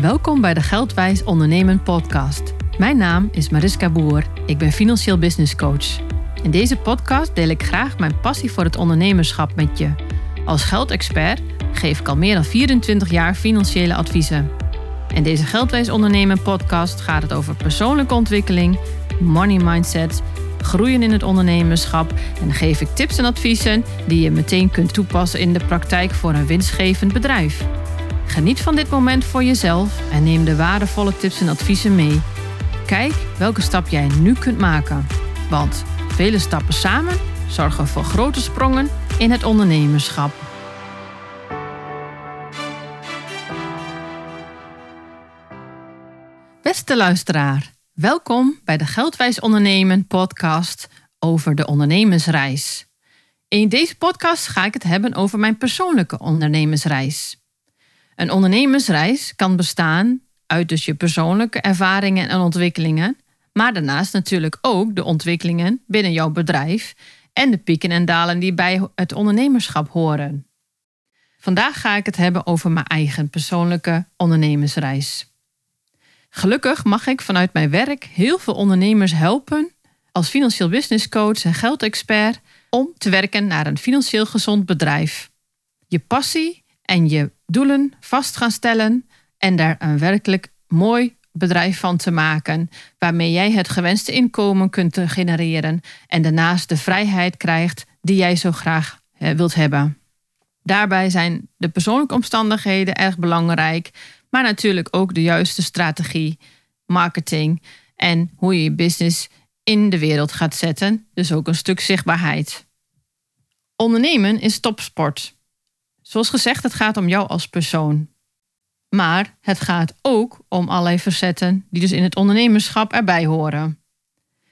Welkom bij de Geldwijs Ondernemen podcast. Mijn naam is Mariska Boer. Ik ben financieel business coach. In deze podcast deel ik graag mijn passie voor het ondernemerschap met je. Als geldexpert geef ik al meer dan 24 jaar financiële adviezen. In deze Geldwijs Ondernemen podcast gaat het over persoonlijke ontwikkeling, money mindset, groeien in het ondernemerschap en geef ik tips en adviezen die je meteen kunt toepassen in de praktijk voor een winstgevend bedrijf. Geniet van dit moment voor jezelf en neem de waardevolle tips en adviezen mee. Kijk welke stap jij nu kunt maken. Want vele stappen samen zorgen voor grote sprongen in het ondernemerschap. Beste luisteraar, welkom bij de Geldwijs Ondernemen podcast over de ondernemersreis. In deze podcast ga ik het hebben over mijn persoonlijke ondernemersreis. Een ondernemersreis kan bestaan uit dus je persoonlijke ervaringen en ontwikkelingen, maar daarnaast natuurlijk ook de ontwikkelingen binnen jouw bedrijf en de pieken en dalen die bij het ondernemerschap horen. Vandaag ga ik het hebben over mijn eigen persoonlijke ondernemersreis. Gelukkig mag ik vanuit mijn werk heel veel ondernemers helpen als financieel business coach en geldexpert om te werken naar een financieel gezond bedrijf. Je passie en je doelen vast gaan stellen en daar een werkelijk mooi bedrijf van te maken, waarmee jij het gewenste inkomen kunt genereren en daarnaast de vrijheid krijgt die jij zo graag wilt hebben. Daarbij zijn de persoonlijke omstandigheden erg belangrijk, maar natuurlijk ook de juiste strategie, marketing en hoe je je business in de wereld gaat zetten, dus ook een stuk zichtbaarheid. Ondernemen is topsport. Zoals gezegd, het gaat om jou als persoon. Maar het gaat ook om allerlei facetten die dus in het ondernemerschap erbij horen.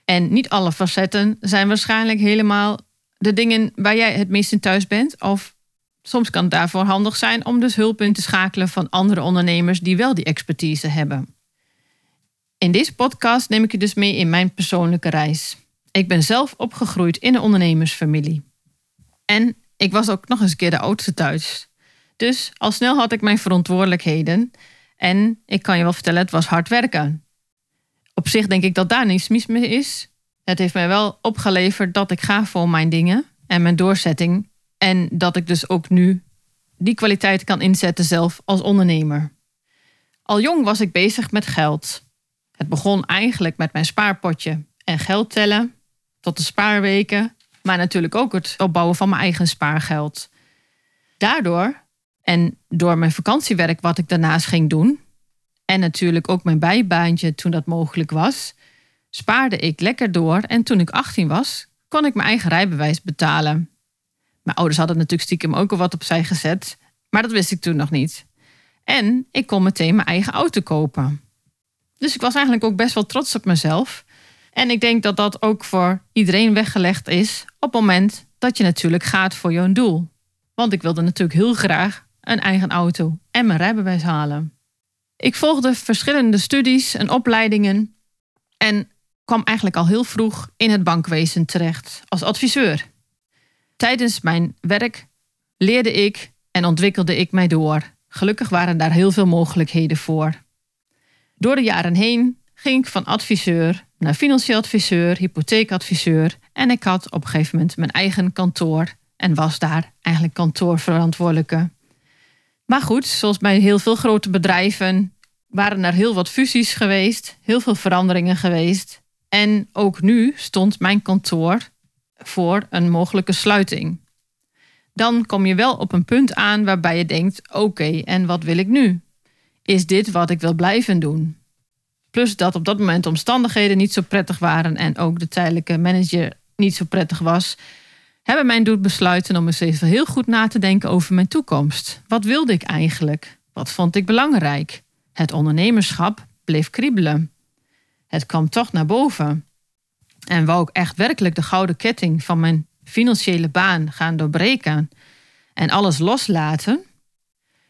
En niet alle facetten zijn waarschijnlijk helemaal de dingen waar jij het meest in thuis bent. Of soms kan het daarvoor handig zijn om dus hulp in te schakelen van andere ondernemers die wel die expertise hebben. In deze podcast neem ik je dus mee in mijn persoonlijke reis. Ik ben zelf opgegroeid in een ondernemersfamilie. En ik was ook nog eens een keer de oudste thuis. Dus al snel had ik mijn verantwoordelijkheden. En ik kan je wel vertellen, het was hard werken. Op zich denk ik dat daar niets mis mee is. Het heeft mij wel opgeleverd dat ik ga voor mijn dingen en mijn doorzetting. En dat ik dus ook nu die kwaliteit kan inzetten zelf als ondernemer. Al jong was ik bezig met geld. Het begon eigenlijk met mijn spaarpotje en geld tellen, tot de spaarweken maar natuurlijk ook het opbouwen van mijn eigen spaargeld. Daardoor en door mijn vakantiewerk wat ik daarnaast ging doen, en natuurlijk ook mijn bijbaantje toen dat mogelijk was, spaarde ik lekker door en toen ik 18 was, kon ik mijn eigen rijbewijs betalen. Mijn ouders hadden natuurlijk stiekem ook al wat opzij gezet, maar dat wist ik toen nog niet. En ik kon meteen mijn eigen auto kopen. Dus ik was eigenlijk ook best wel trots op mezelf. En ik denk dat dat ook voor iedereen weggelegd is op het moment dat je natuurlijk gaat voor jouw doel. Want ik wilde natuurlijk heel graag een eigen auto en mijn rijbewijs halen. Ik volgde verschillende studies en opleidingen en kwam eigenlijk al heel vroeg in het bankwezen terecht als adviseur. Tijdens mijn werk leerde ik en ontwikkelde ik mij door. Gelukkig waren daar heel veel mogelijkheden voor. Door de jaren heen ging ik van adviseur naar financieel adviseur, hypotheekadviseur en ik had op een gegeven moment mijn eigen kantoor en was daar eigenlijk kantoorverantwoordelijke. Maar goed, zoals bij heel veel grote bedrijven waren er heel wat fusies geweest, heel veel veranderingen geweest. En ook nu stond mijn kantoor voor een mogelijke sluiting. Dan kom je wel op een punt aan waarbij je denkt: oké, en wat wil ik nu? Is dit wat ik wil blijven doen? Plus dat op dat moment de omstandigheden niet zo prettig waren en ook de tijdelijke manager niet zo prettig was, hebben mij doet besluiten om eens even heel goed na te denken over mijn toekomst. Wat wilde ik eigenlijk? Wat vond ik belangrijk? Het ondernemerschap bleef kriebelen. Het kwam toch naar boven. En wou ik echt werkelijk de gouden ketting van mijn financiële baan gaan doorbreken en alles loslaten?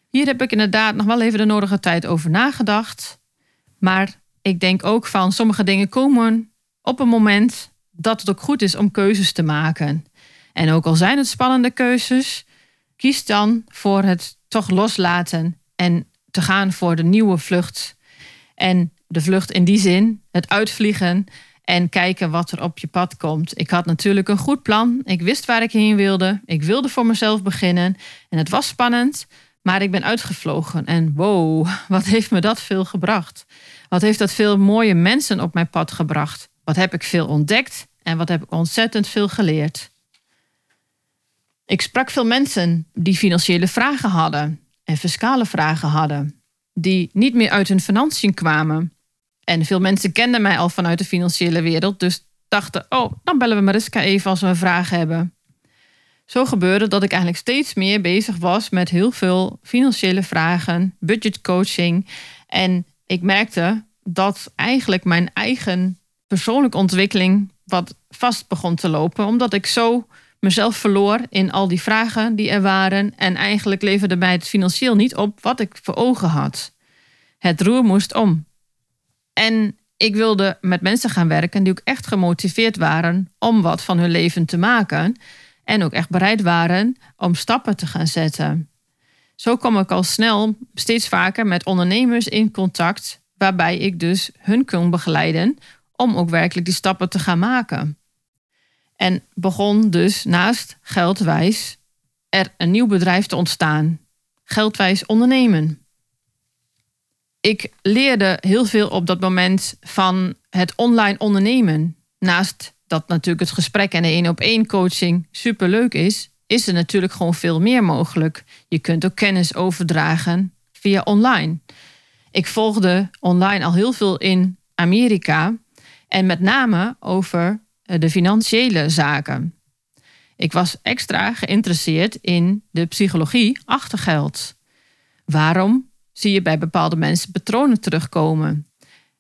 Hier heb ik inderdaad nog wel even de nodige tijd over nagedacht. Maar ik denk ook van sommige dingen komen op een moment dat het ook goed is om keuzes te maken. En ook al zijn het spannende keuzes, kies dan voor het toch loslaten en te gaan voor de nieuwe vlucht. En de vlucht in die zin, het uitvliegen en kijken wat er op je pad komt. Ik had natuurlijk een goed plan. Ik wist waar ik heen wilde. Ik wilde voor mezelf beginnen. En het was spannend, maar ik ben uitgevlogen. En wow, wat heeft me dat veel gebracht? Wat heeft dat veel mooie mensen op mijn pad gebracht? Wat heb ik veel ontdekt en wat heb ik ontzettend veel geleerd? Ik sprak veel mensen die financiële vragen hadden en fiscale vragen hadden, die niet meer uit hun financiën kwamen. En veel mensen kenden mij al vanuit de financiële wereld, dus dachten: oh, dan bellen we Mariska even als we een vraag hebben. Zo gebeurde dat ik eigenlijk steeds meer bezig was met heel veel financiële vragen, budgetcoaching. En ik merkte dat eigenlijk mijn eigen persoonlijke ontwikkeling wat vast begon te lopen, omdat ik zo mezelf verloor in al die vragen die er waren en eigenlijk leverde mij het financieel niet op wat ik voor ogen had. Het roer moest om. En ik wilde met mensen gaan werken die ook echt gemotiveerd waren om wat van hun leven te maken en ook echt bereid waren om stappen te gaan zetten. Zo kom ik al snel steeds vaker met ondernemers in contact, waarbij ik dus hun kon begeleiden om ook werkelijk die stappen te gaan maken. En begon dus naast Geldwijs er een nieuw bedrijf te ontstaan. Geldwijs ondernemen. Ik leerde heel veel op dat moment van het online ondernemen. Naast dat natuurlijk het gesprek en de één op één coaching superleuk is, is er natuurlijk gewoon veel meer mogelijk. Je kunt ook kennis overdragen via online. Ik volgde online al heel veel in Amerika en met name over eh, de financiële zaken. Ik was extra geïnteresseerd in de psychologie achter geld. Waarom zie je bij bepaalde mensen patronen terugkomen?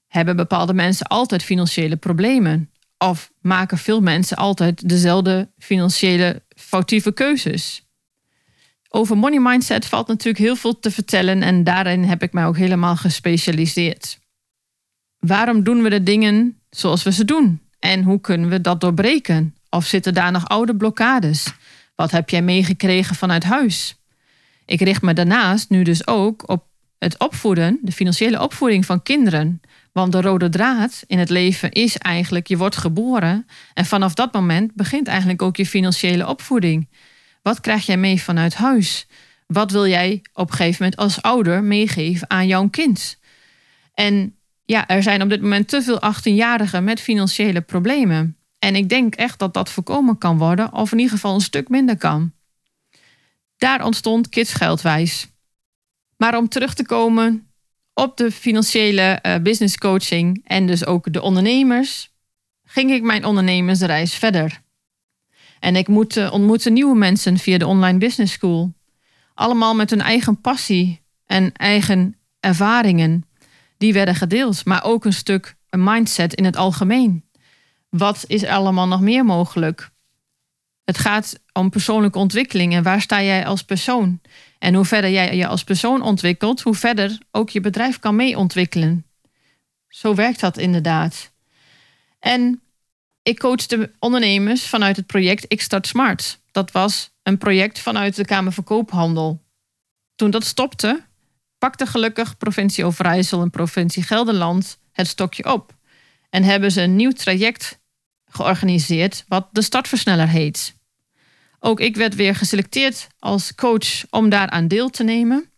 Hebben bepaalde mensen altijd financiële problemen? Of maken veel mensen altijd dezelfde financiële foutieve keuzes? Over money mindset valt natuurlijk heel veel te vertellen en daarin heb ik mij ook helemaal gespecialiseerd. Waarom doen we de dingen zoals we ze doen? En hoe kunnen we dat doorbreken? Of zitten daar nog oude blokkades? Wat heb jij meegekregen vanuit huis? Ik richt me daarnaast nu dus ook op het opvoeden, de financiële opvoeding van kinderen. Want de rode draad in het leven is eigenlijk, je wordt geboren en vanaf dat moment begint eigenlijk ook je financiële opvoeding. Wat krijg jij mee vanuit huis? Wat wil jij op een gegeven moment als ouder meegeven aan jouw kind? En ja, er zijn op dit moment te veel 18-jarigen met financiële problemen. En ik denk echt dat dat voorkomen kan worden, of in ieder geval een stuk minder kan. Daar ontstond Kids Geldwijs. Maar om terug te komen op de financiële uh, business coaching en dus ook de ondernemers, ging ik mijn ondernemersreis verder. En ik moet, uh, ontmoette nieuwe mensen via de Online Business School. Allemaal met hun eigen passie en eigen ervaringen die werden gedeeld. Maar ook een stuk een mindset in het algemeen. Wat is allemaal nog meer mogelijk? Het gaat om persoonlijke ontwikkeling en waar sta jij als persoon? En hoe verder jij je als persoon ontwikkelt, hoe verder ook je bedrijf kan mee ontwikkelen. Zo werkt dat inderdaad. En ik coachte ondernemers vanuit het project Ik Start Smart. Dat was een project vanuit de Kamer van Koophandel. Toen dat stopte, pakte gelukkig provincie Overijssel en provincie Gelderland het stokje op. En hebben ze een nieuw traject georganiseerd wat de startversneller heet. Ook ik werd weer geselecteerd als coach om daaraan deel te nemen.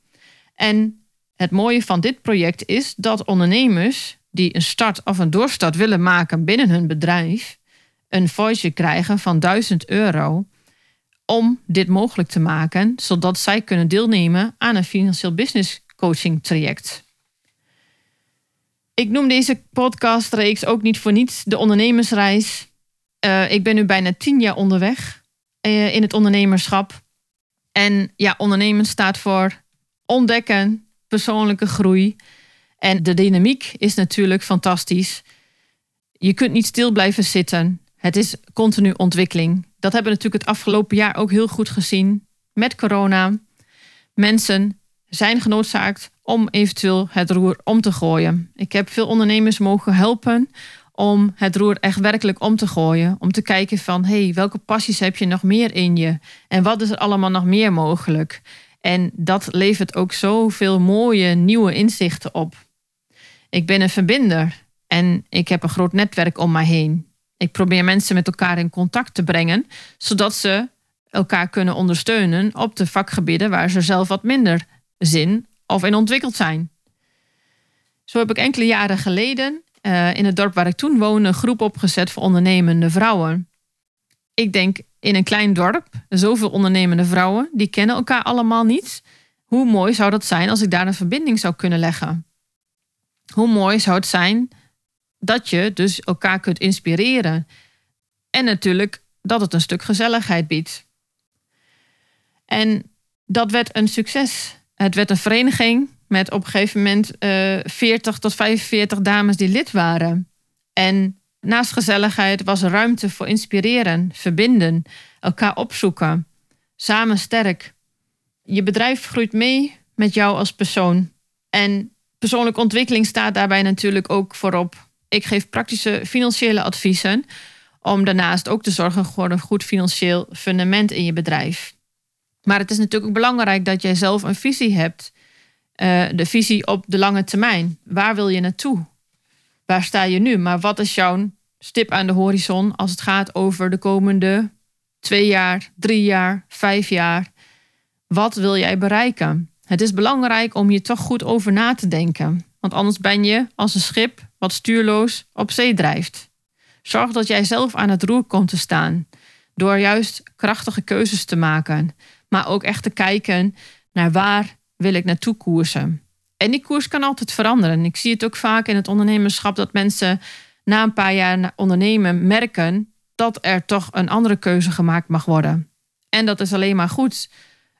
En het mooie van dit project is dat ondernemers die een start of een doorstart willen maken binnen hun bedrijf, een voice krijgen van 1000 euro om dit mogelijk te maken, zodat zij kunnen deelnemen aan een financieel business coaching traject. Ik noem deze podcastreeks ook niet voor niets de ondernemersreis. Uh, ik ben nu bijna tien jaar onderweg uh, in het ondernemerschap. En ja, ondernemen staat voor ontdekken, persoonlijke groei. En de dynamiek is natuurlijk fantastisch. Je kunt niet stil blijven zitten. Het is continu ontwikkeling. Dat hebben we natuurlijk het afgelopen jaar ook heel goed gezien met corona. Mensen zijn genoodzaakt om eventueel het roer om te gooien. Ik heb veel ondernemers mogen helpen om het roer echt werkelijk om te gooien. Om te kijken van, hey, welke passies heb je nog meer in je? En wat is er allemaal nog meer mogelijk? En dat levert ook zoveel mooie nieuwe inzichten op. Ik ben een verbinder en ik heb een groot netwerk om mij heen. Ik probeer mensen met elkaar in contact te brengen, zodat ze elkaar kunnen ondersteunen op de vakgebieden waar ze zelf wat minder zin of in ontwikkeld zijn. Zo heb ik enkele jaren geleden uh, in het dorp waar ik toen woonde een groep opgezet voor ondernemende vrouwen. Ik denk in een klein dorp, zoveel ondernemende vrouwen, die kennen elkaar allemaal niet. Hoe mooi zou dat zijn als ik daar een verbinding zou kunnen leggen? Hoe mooi zou het zijn dat je dus elkaar kunt inspireren? En natuurlijk dat het een stuk gezelligheid biedt. En dat werd een succes. Het werd een vereniging met op een gegeven moment uh, eh, 40 tot 45 dames die lid waren. En naast gezelligheid was ruimte voor inspireren, verbinden, elkaar opzoeken. Samen sterk. Je bedrijf groeit mee met jou als persoon. En persoonlijke ontwikkeling staat daarbij natuurlijk ook voorop. Ik geef praktische financiële adviezen om daarnaast ook te zorgen voor een goed financieel fundament in je bedrijf. Maar het is natuurlijk ook belangrijk dat jij zelf een visie hebt. Uh, de visie op de lange termijn. Waar wil je naartoe? Waar sta je nu? Maar wat is jouw stip aan de horizon als het gaat over de komende twee jaar, drie jaar, vijf jaar? Wat wil jij bereiken? Het is belangrijk om je toch goed over na te denken. Want anders ben je als een schip wat stuurloos op zee drijft. Zorg dat jij zelf aan het roer komt te staan. Door juist krachtige keuzes te maken. Maar ook echt te kijken naar waar wil ik naartoe koersen. En die koers kan altijd veranderen. Ik zie het ook vaak in het ondernemerschap dat mensen na een paar jaar ondernemen merken dat er toch een andere keuze gemaakt mag worden. En dat is alleen maar goed.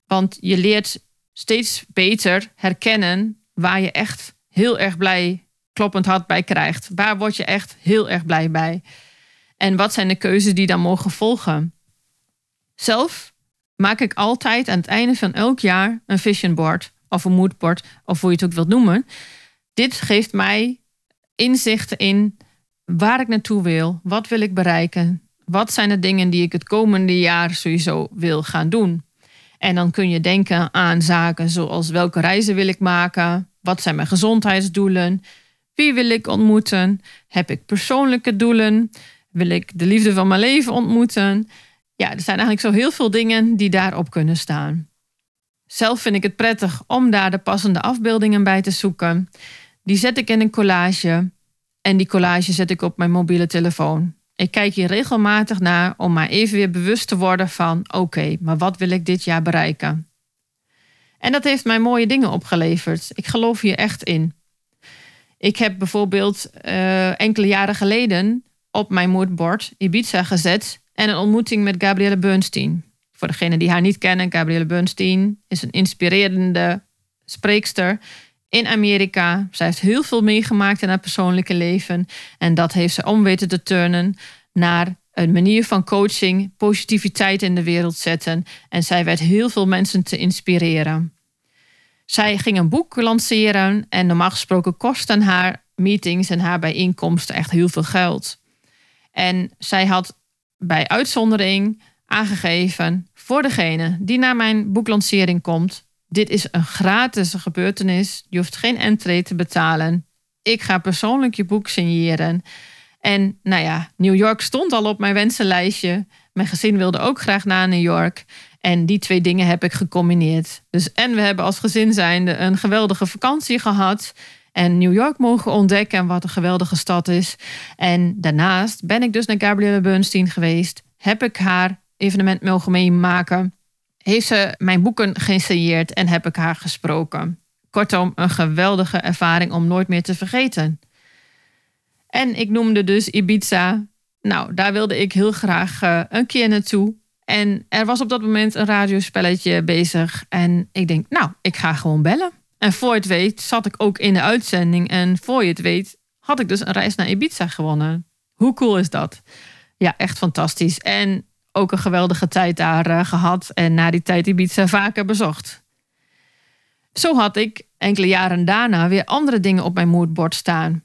Want je leert steeds beter herkennen waar je echt heel erg blij, kloppend hart bij krijgt. Waar word je echt heel erg blij bij? En wat zijn de keuzes die dan mogen volgen? Zelf maak ik altijd aan het einde van elk jaar een vision board of een moodboard of hoe je het ook wilt noemen. Dit geeft mij inzichten in waar ik naartoe wil, wat wil ik bereiken, wat zijn de dingen die ik het komende jaar sowieso wil gaan doen. En dan kun je denken aan zaken zoals welke reizen wil ik maken, wat zijn mijn gezondheidsdoelen, wie wil ik ontmoeten, heb ik persoonlijke doelen, wil ik de liefde van mijn leven ontmoeten ja, er zijn eigenlijk zo heel veel dingen die daarop kunnen staan. Zelf vind ik het prettig om daar de passende afbeeldingen bij te zoeken. Die zet ik in een collage en die collage zet ik op mijn mobiele telefoon. Ik kijk hier regelmatig naar om maar even weer bewust te worden van: oké, maar wat wil ik dit jaar bereiken? En dat heeft mij mooie dingen opgeleverd. Ik geloof hier echt in. Ik heb bijvoorbeeld uh, enkele jaren geleden op mijn moodboard Ibiza gezet en een ontmoeting met Gabrielle Bernstein. Voor degenen die haar niet kennen, Gabrielle Bernstein is een inspirerende spreekster in Amerika. Zij heeft heel veel meegemaakt in haar persoonlijke leven. En dat heeft ze om weten te turnen naar een manier van coaching, positiviteit in de wereld zetten. En zij werd heel veel mensen te inspireren. Zij ging een boek lanceren en normaal gesproken kosten haar meetings en haar bijeenkomsten echt heel veel geld. En zij had bij uitzondering aangegeven voor degene die naar mijn boeklancering komt. Dit is een gratis gebeurtenis. Je hoeft geen entree te betalen. Ik ga persoonlijk je boek signeren. En nou ja, New York stond al op mijn wensenlijstje. Mijn gezin wilde ook graag naar New York. En die twee dingen heb ik gecombineerd. Dus en we hebben als gezin zijnde een geweldige vakantie gehad. En New York mogen ontdekken wat een geweldige stad is. En daarnaast ben ik dus naar Gabrielle Bernstein geweest. Heb ik haar evenement mogen meemaken. Heeft ze mijn boeken geïnstalleerd en heb ik haar gesproken. Kortom, een geweldige ervaring om nooit meer te vergeten. En ik noemde dus Ibiza. Nou, daar wilde ik heel graag uh, een keer naartoe. En er was op dat moment een radiospelletje bezig. En ik denk, nou, ik ga gewoon bellen. En voor je het weet zat ik ook in de uitzending. En voor je het weet had ik dus een reis naar Ibiza gewonnen. Hoe cool is dat? Ja, echt fantastisch. En ook een geweldige tijd daar uh, gehad. En na die tijd Ibiza vaker bezocht. Zo had ik enkele jaren daarna weer andere dingen op mijn moodboard staan.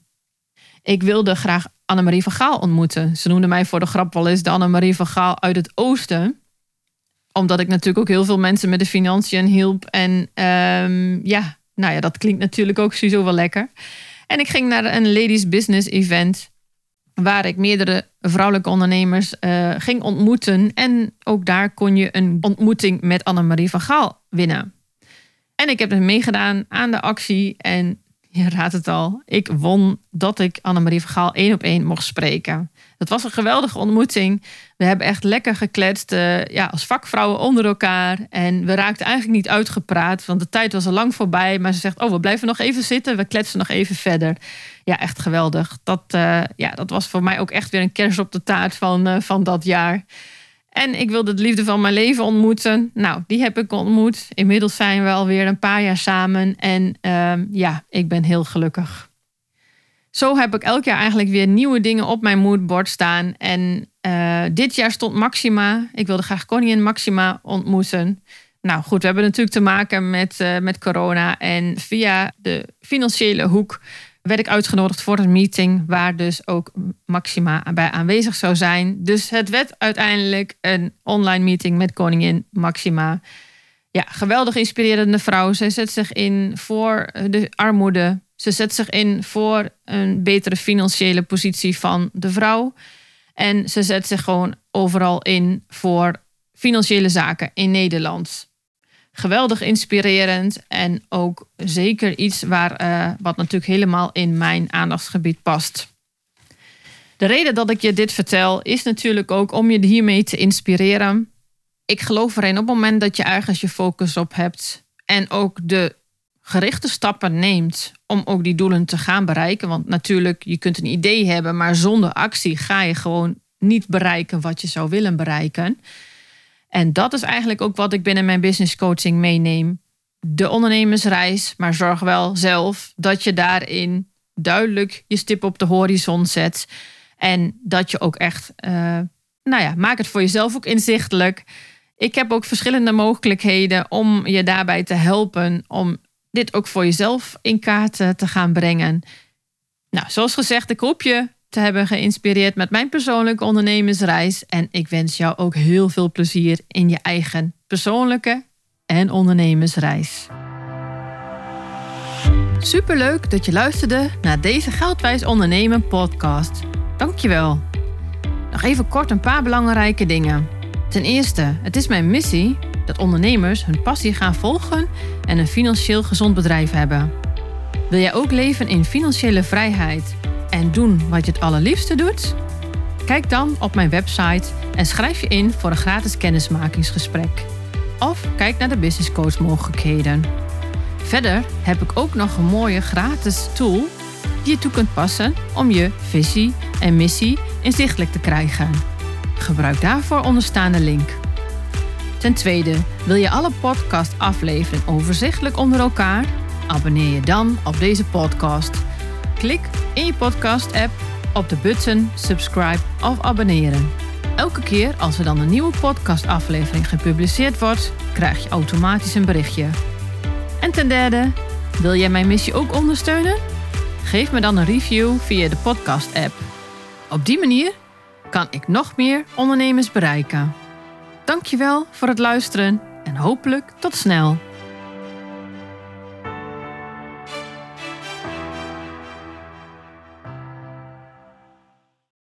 Ik wilde graag Annemarie van Gaal ontmoeten. Ze noemde mij voor de grap wel eens de Annemarie van Gaal uit het oosten. Omdat ik natuurlijk ook heel veel mensen met de financiën hielp. En ehm, ja, nou ja, dat klinkt natuurlijk ook sowieso wel lekker. En ik ging naar een ladies business event. Waar ik meerdere vrouwelijke ondernemers uh, ging ontmoeten. En ook daar kon je een ontmoeting met Annemarie van Gaal winnen. En ik heb dus meegedaan aan de actie. En je raadt het al, ik won dat ik Annemarie van Gaal één op één mocht spreken. Dat was een geweldige ontmoeting. We hebben echt lekker gekletst uh, ja, als vakvrouwen onder elkaar. En we raakten eigenlijk niet uitgepraat, want de tijd was al lang voorbij. Maar ze zegt, oh, we blijven nog even zitten. We kletsen nog even verder. Ja, echt geweldig. Dat, uh, ja, dat was voor mij ook echt weer een kers op de taart van, uh, van dat jaar. En ik wilde de liefde van mijn leven ontmoeten. Nou, die heb ik ontmoet. Inmiddels zijn we alweer een paar jaar samen. En uh, ja, ik ben heel gelukkig. Zo heb ik elk jaar eigenlijk weer nieuwe dingen op mijn moodboard staan. En uh, dit jaar stond Maxima. Ik wilde graag koningin Maxima ontmoeten. Nou goed, we hebben natuurlijk te maken met, uh, met corona. En via de financiële hoek werd ik uitgenodigd voor een meeting waar dus ook Maxima bij aanwezig zou zijn. Dus het werd uiteindelijk een online meeting met koningin Maxima. Ja, geweldig inspirerende vrouw. Zij zet zich in voor de armoede. Ze zet zich in voor een betere financiële positie van de vrouw. En ze zet zich gewoon overal in voor financiële zaken in Nederland geweldig inspirerend en ook zeker iets waar, uh, wat natuurlijk helemaal in mijn aandachtsgebied past. De reden dat ik je dit vertel is natuurlijk ook om je hiermee te inspireren. Ik geloof erin op het moment dat je ergens je focus op hebt en ook de gerichte stappen neemt om ook die doelen te gaan bereiken. Want natuurlijk, je kunt een idee hebben, maar zonder actie ga je gewoon niet bereiken wat je zou willen bereiken. En dat is eigenlijk ook wat ik binnen mijn business coaching meeneem. De ondernemersreis, maar zorg wel zelf dat je daarin duidelijk je stip op de horizon zet. En dat je ook echt, uh, nou ja, maak het voor jezelf ook inzichtelijk. Ik heb ook verschillende mogelijkheden om je daarbij te helpen om dit ook voor jezelf in kaart te gaan brengen. Nou, zoals gezegd, ik hoop je te hebben geïnspireerd met mijn persoonlijke ondernemersreis. En ik wens jou ook heel veel plezier in je eigen persoonlijke en ondernemersreis. Superleuk dat je luisterde naar deze Geldwijs Ondernemen podcast. Dankjewel. Nog even kort een paar belangrijke dingen. Ten eerste, het is mijn missie dat ondernemers hun passie gaan volgen en een financieel gezond bedrijf hebben. Wil jij ook leven in financiële vrijheid en doen wat je het allerliefste doet? Kijk dan op mijn website en schrijf je in voor een gratis kennismakingsgesprek. Of kijk naar de business coach mogelijkheden. Verder heb ik ook nog een mooie gratis tool die je toe kunt passen om je visie en missie inzichtelijk te krijgen. Gebruik daarvoor onderstaande link. Ten tweede, wil je alle podcast-afleveringen overzichtelijk onder elkaar? Abonneer je dan op deze podcast. Klik in je podcast-app op de button subscribe of abonneren. Elke keer als er dan een nieuwe podcastaflevering gepubliceerd wordt, krijg je automatisch een berichtje. En ten derde, wil jij mijn missie ook ondersteunen? Geef me dan een review via de podcast-app. Op die manier kan ik nog meer ondernemers bereiken. Dankjewel voor het luisteren en hopelijk tot snel.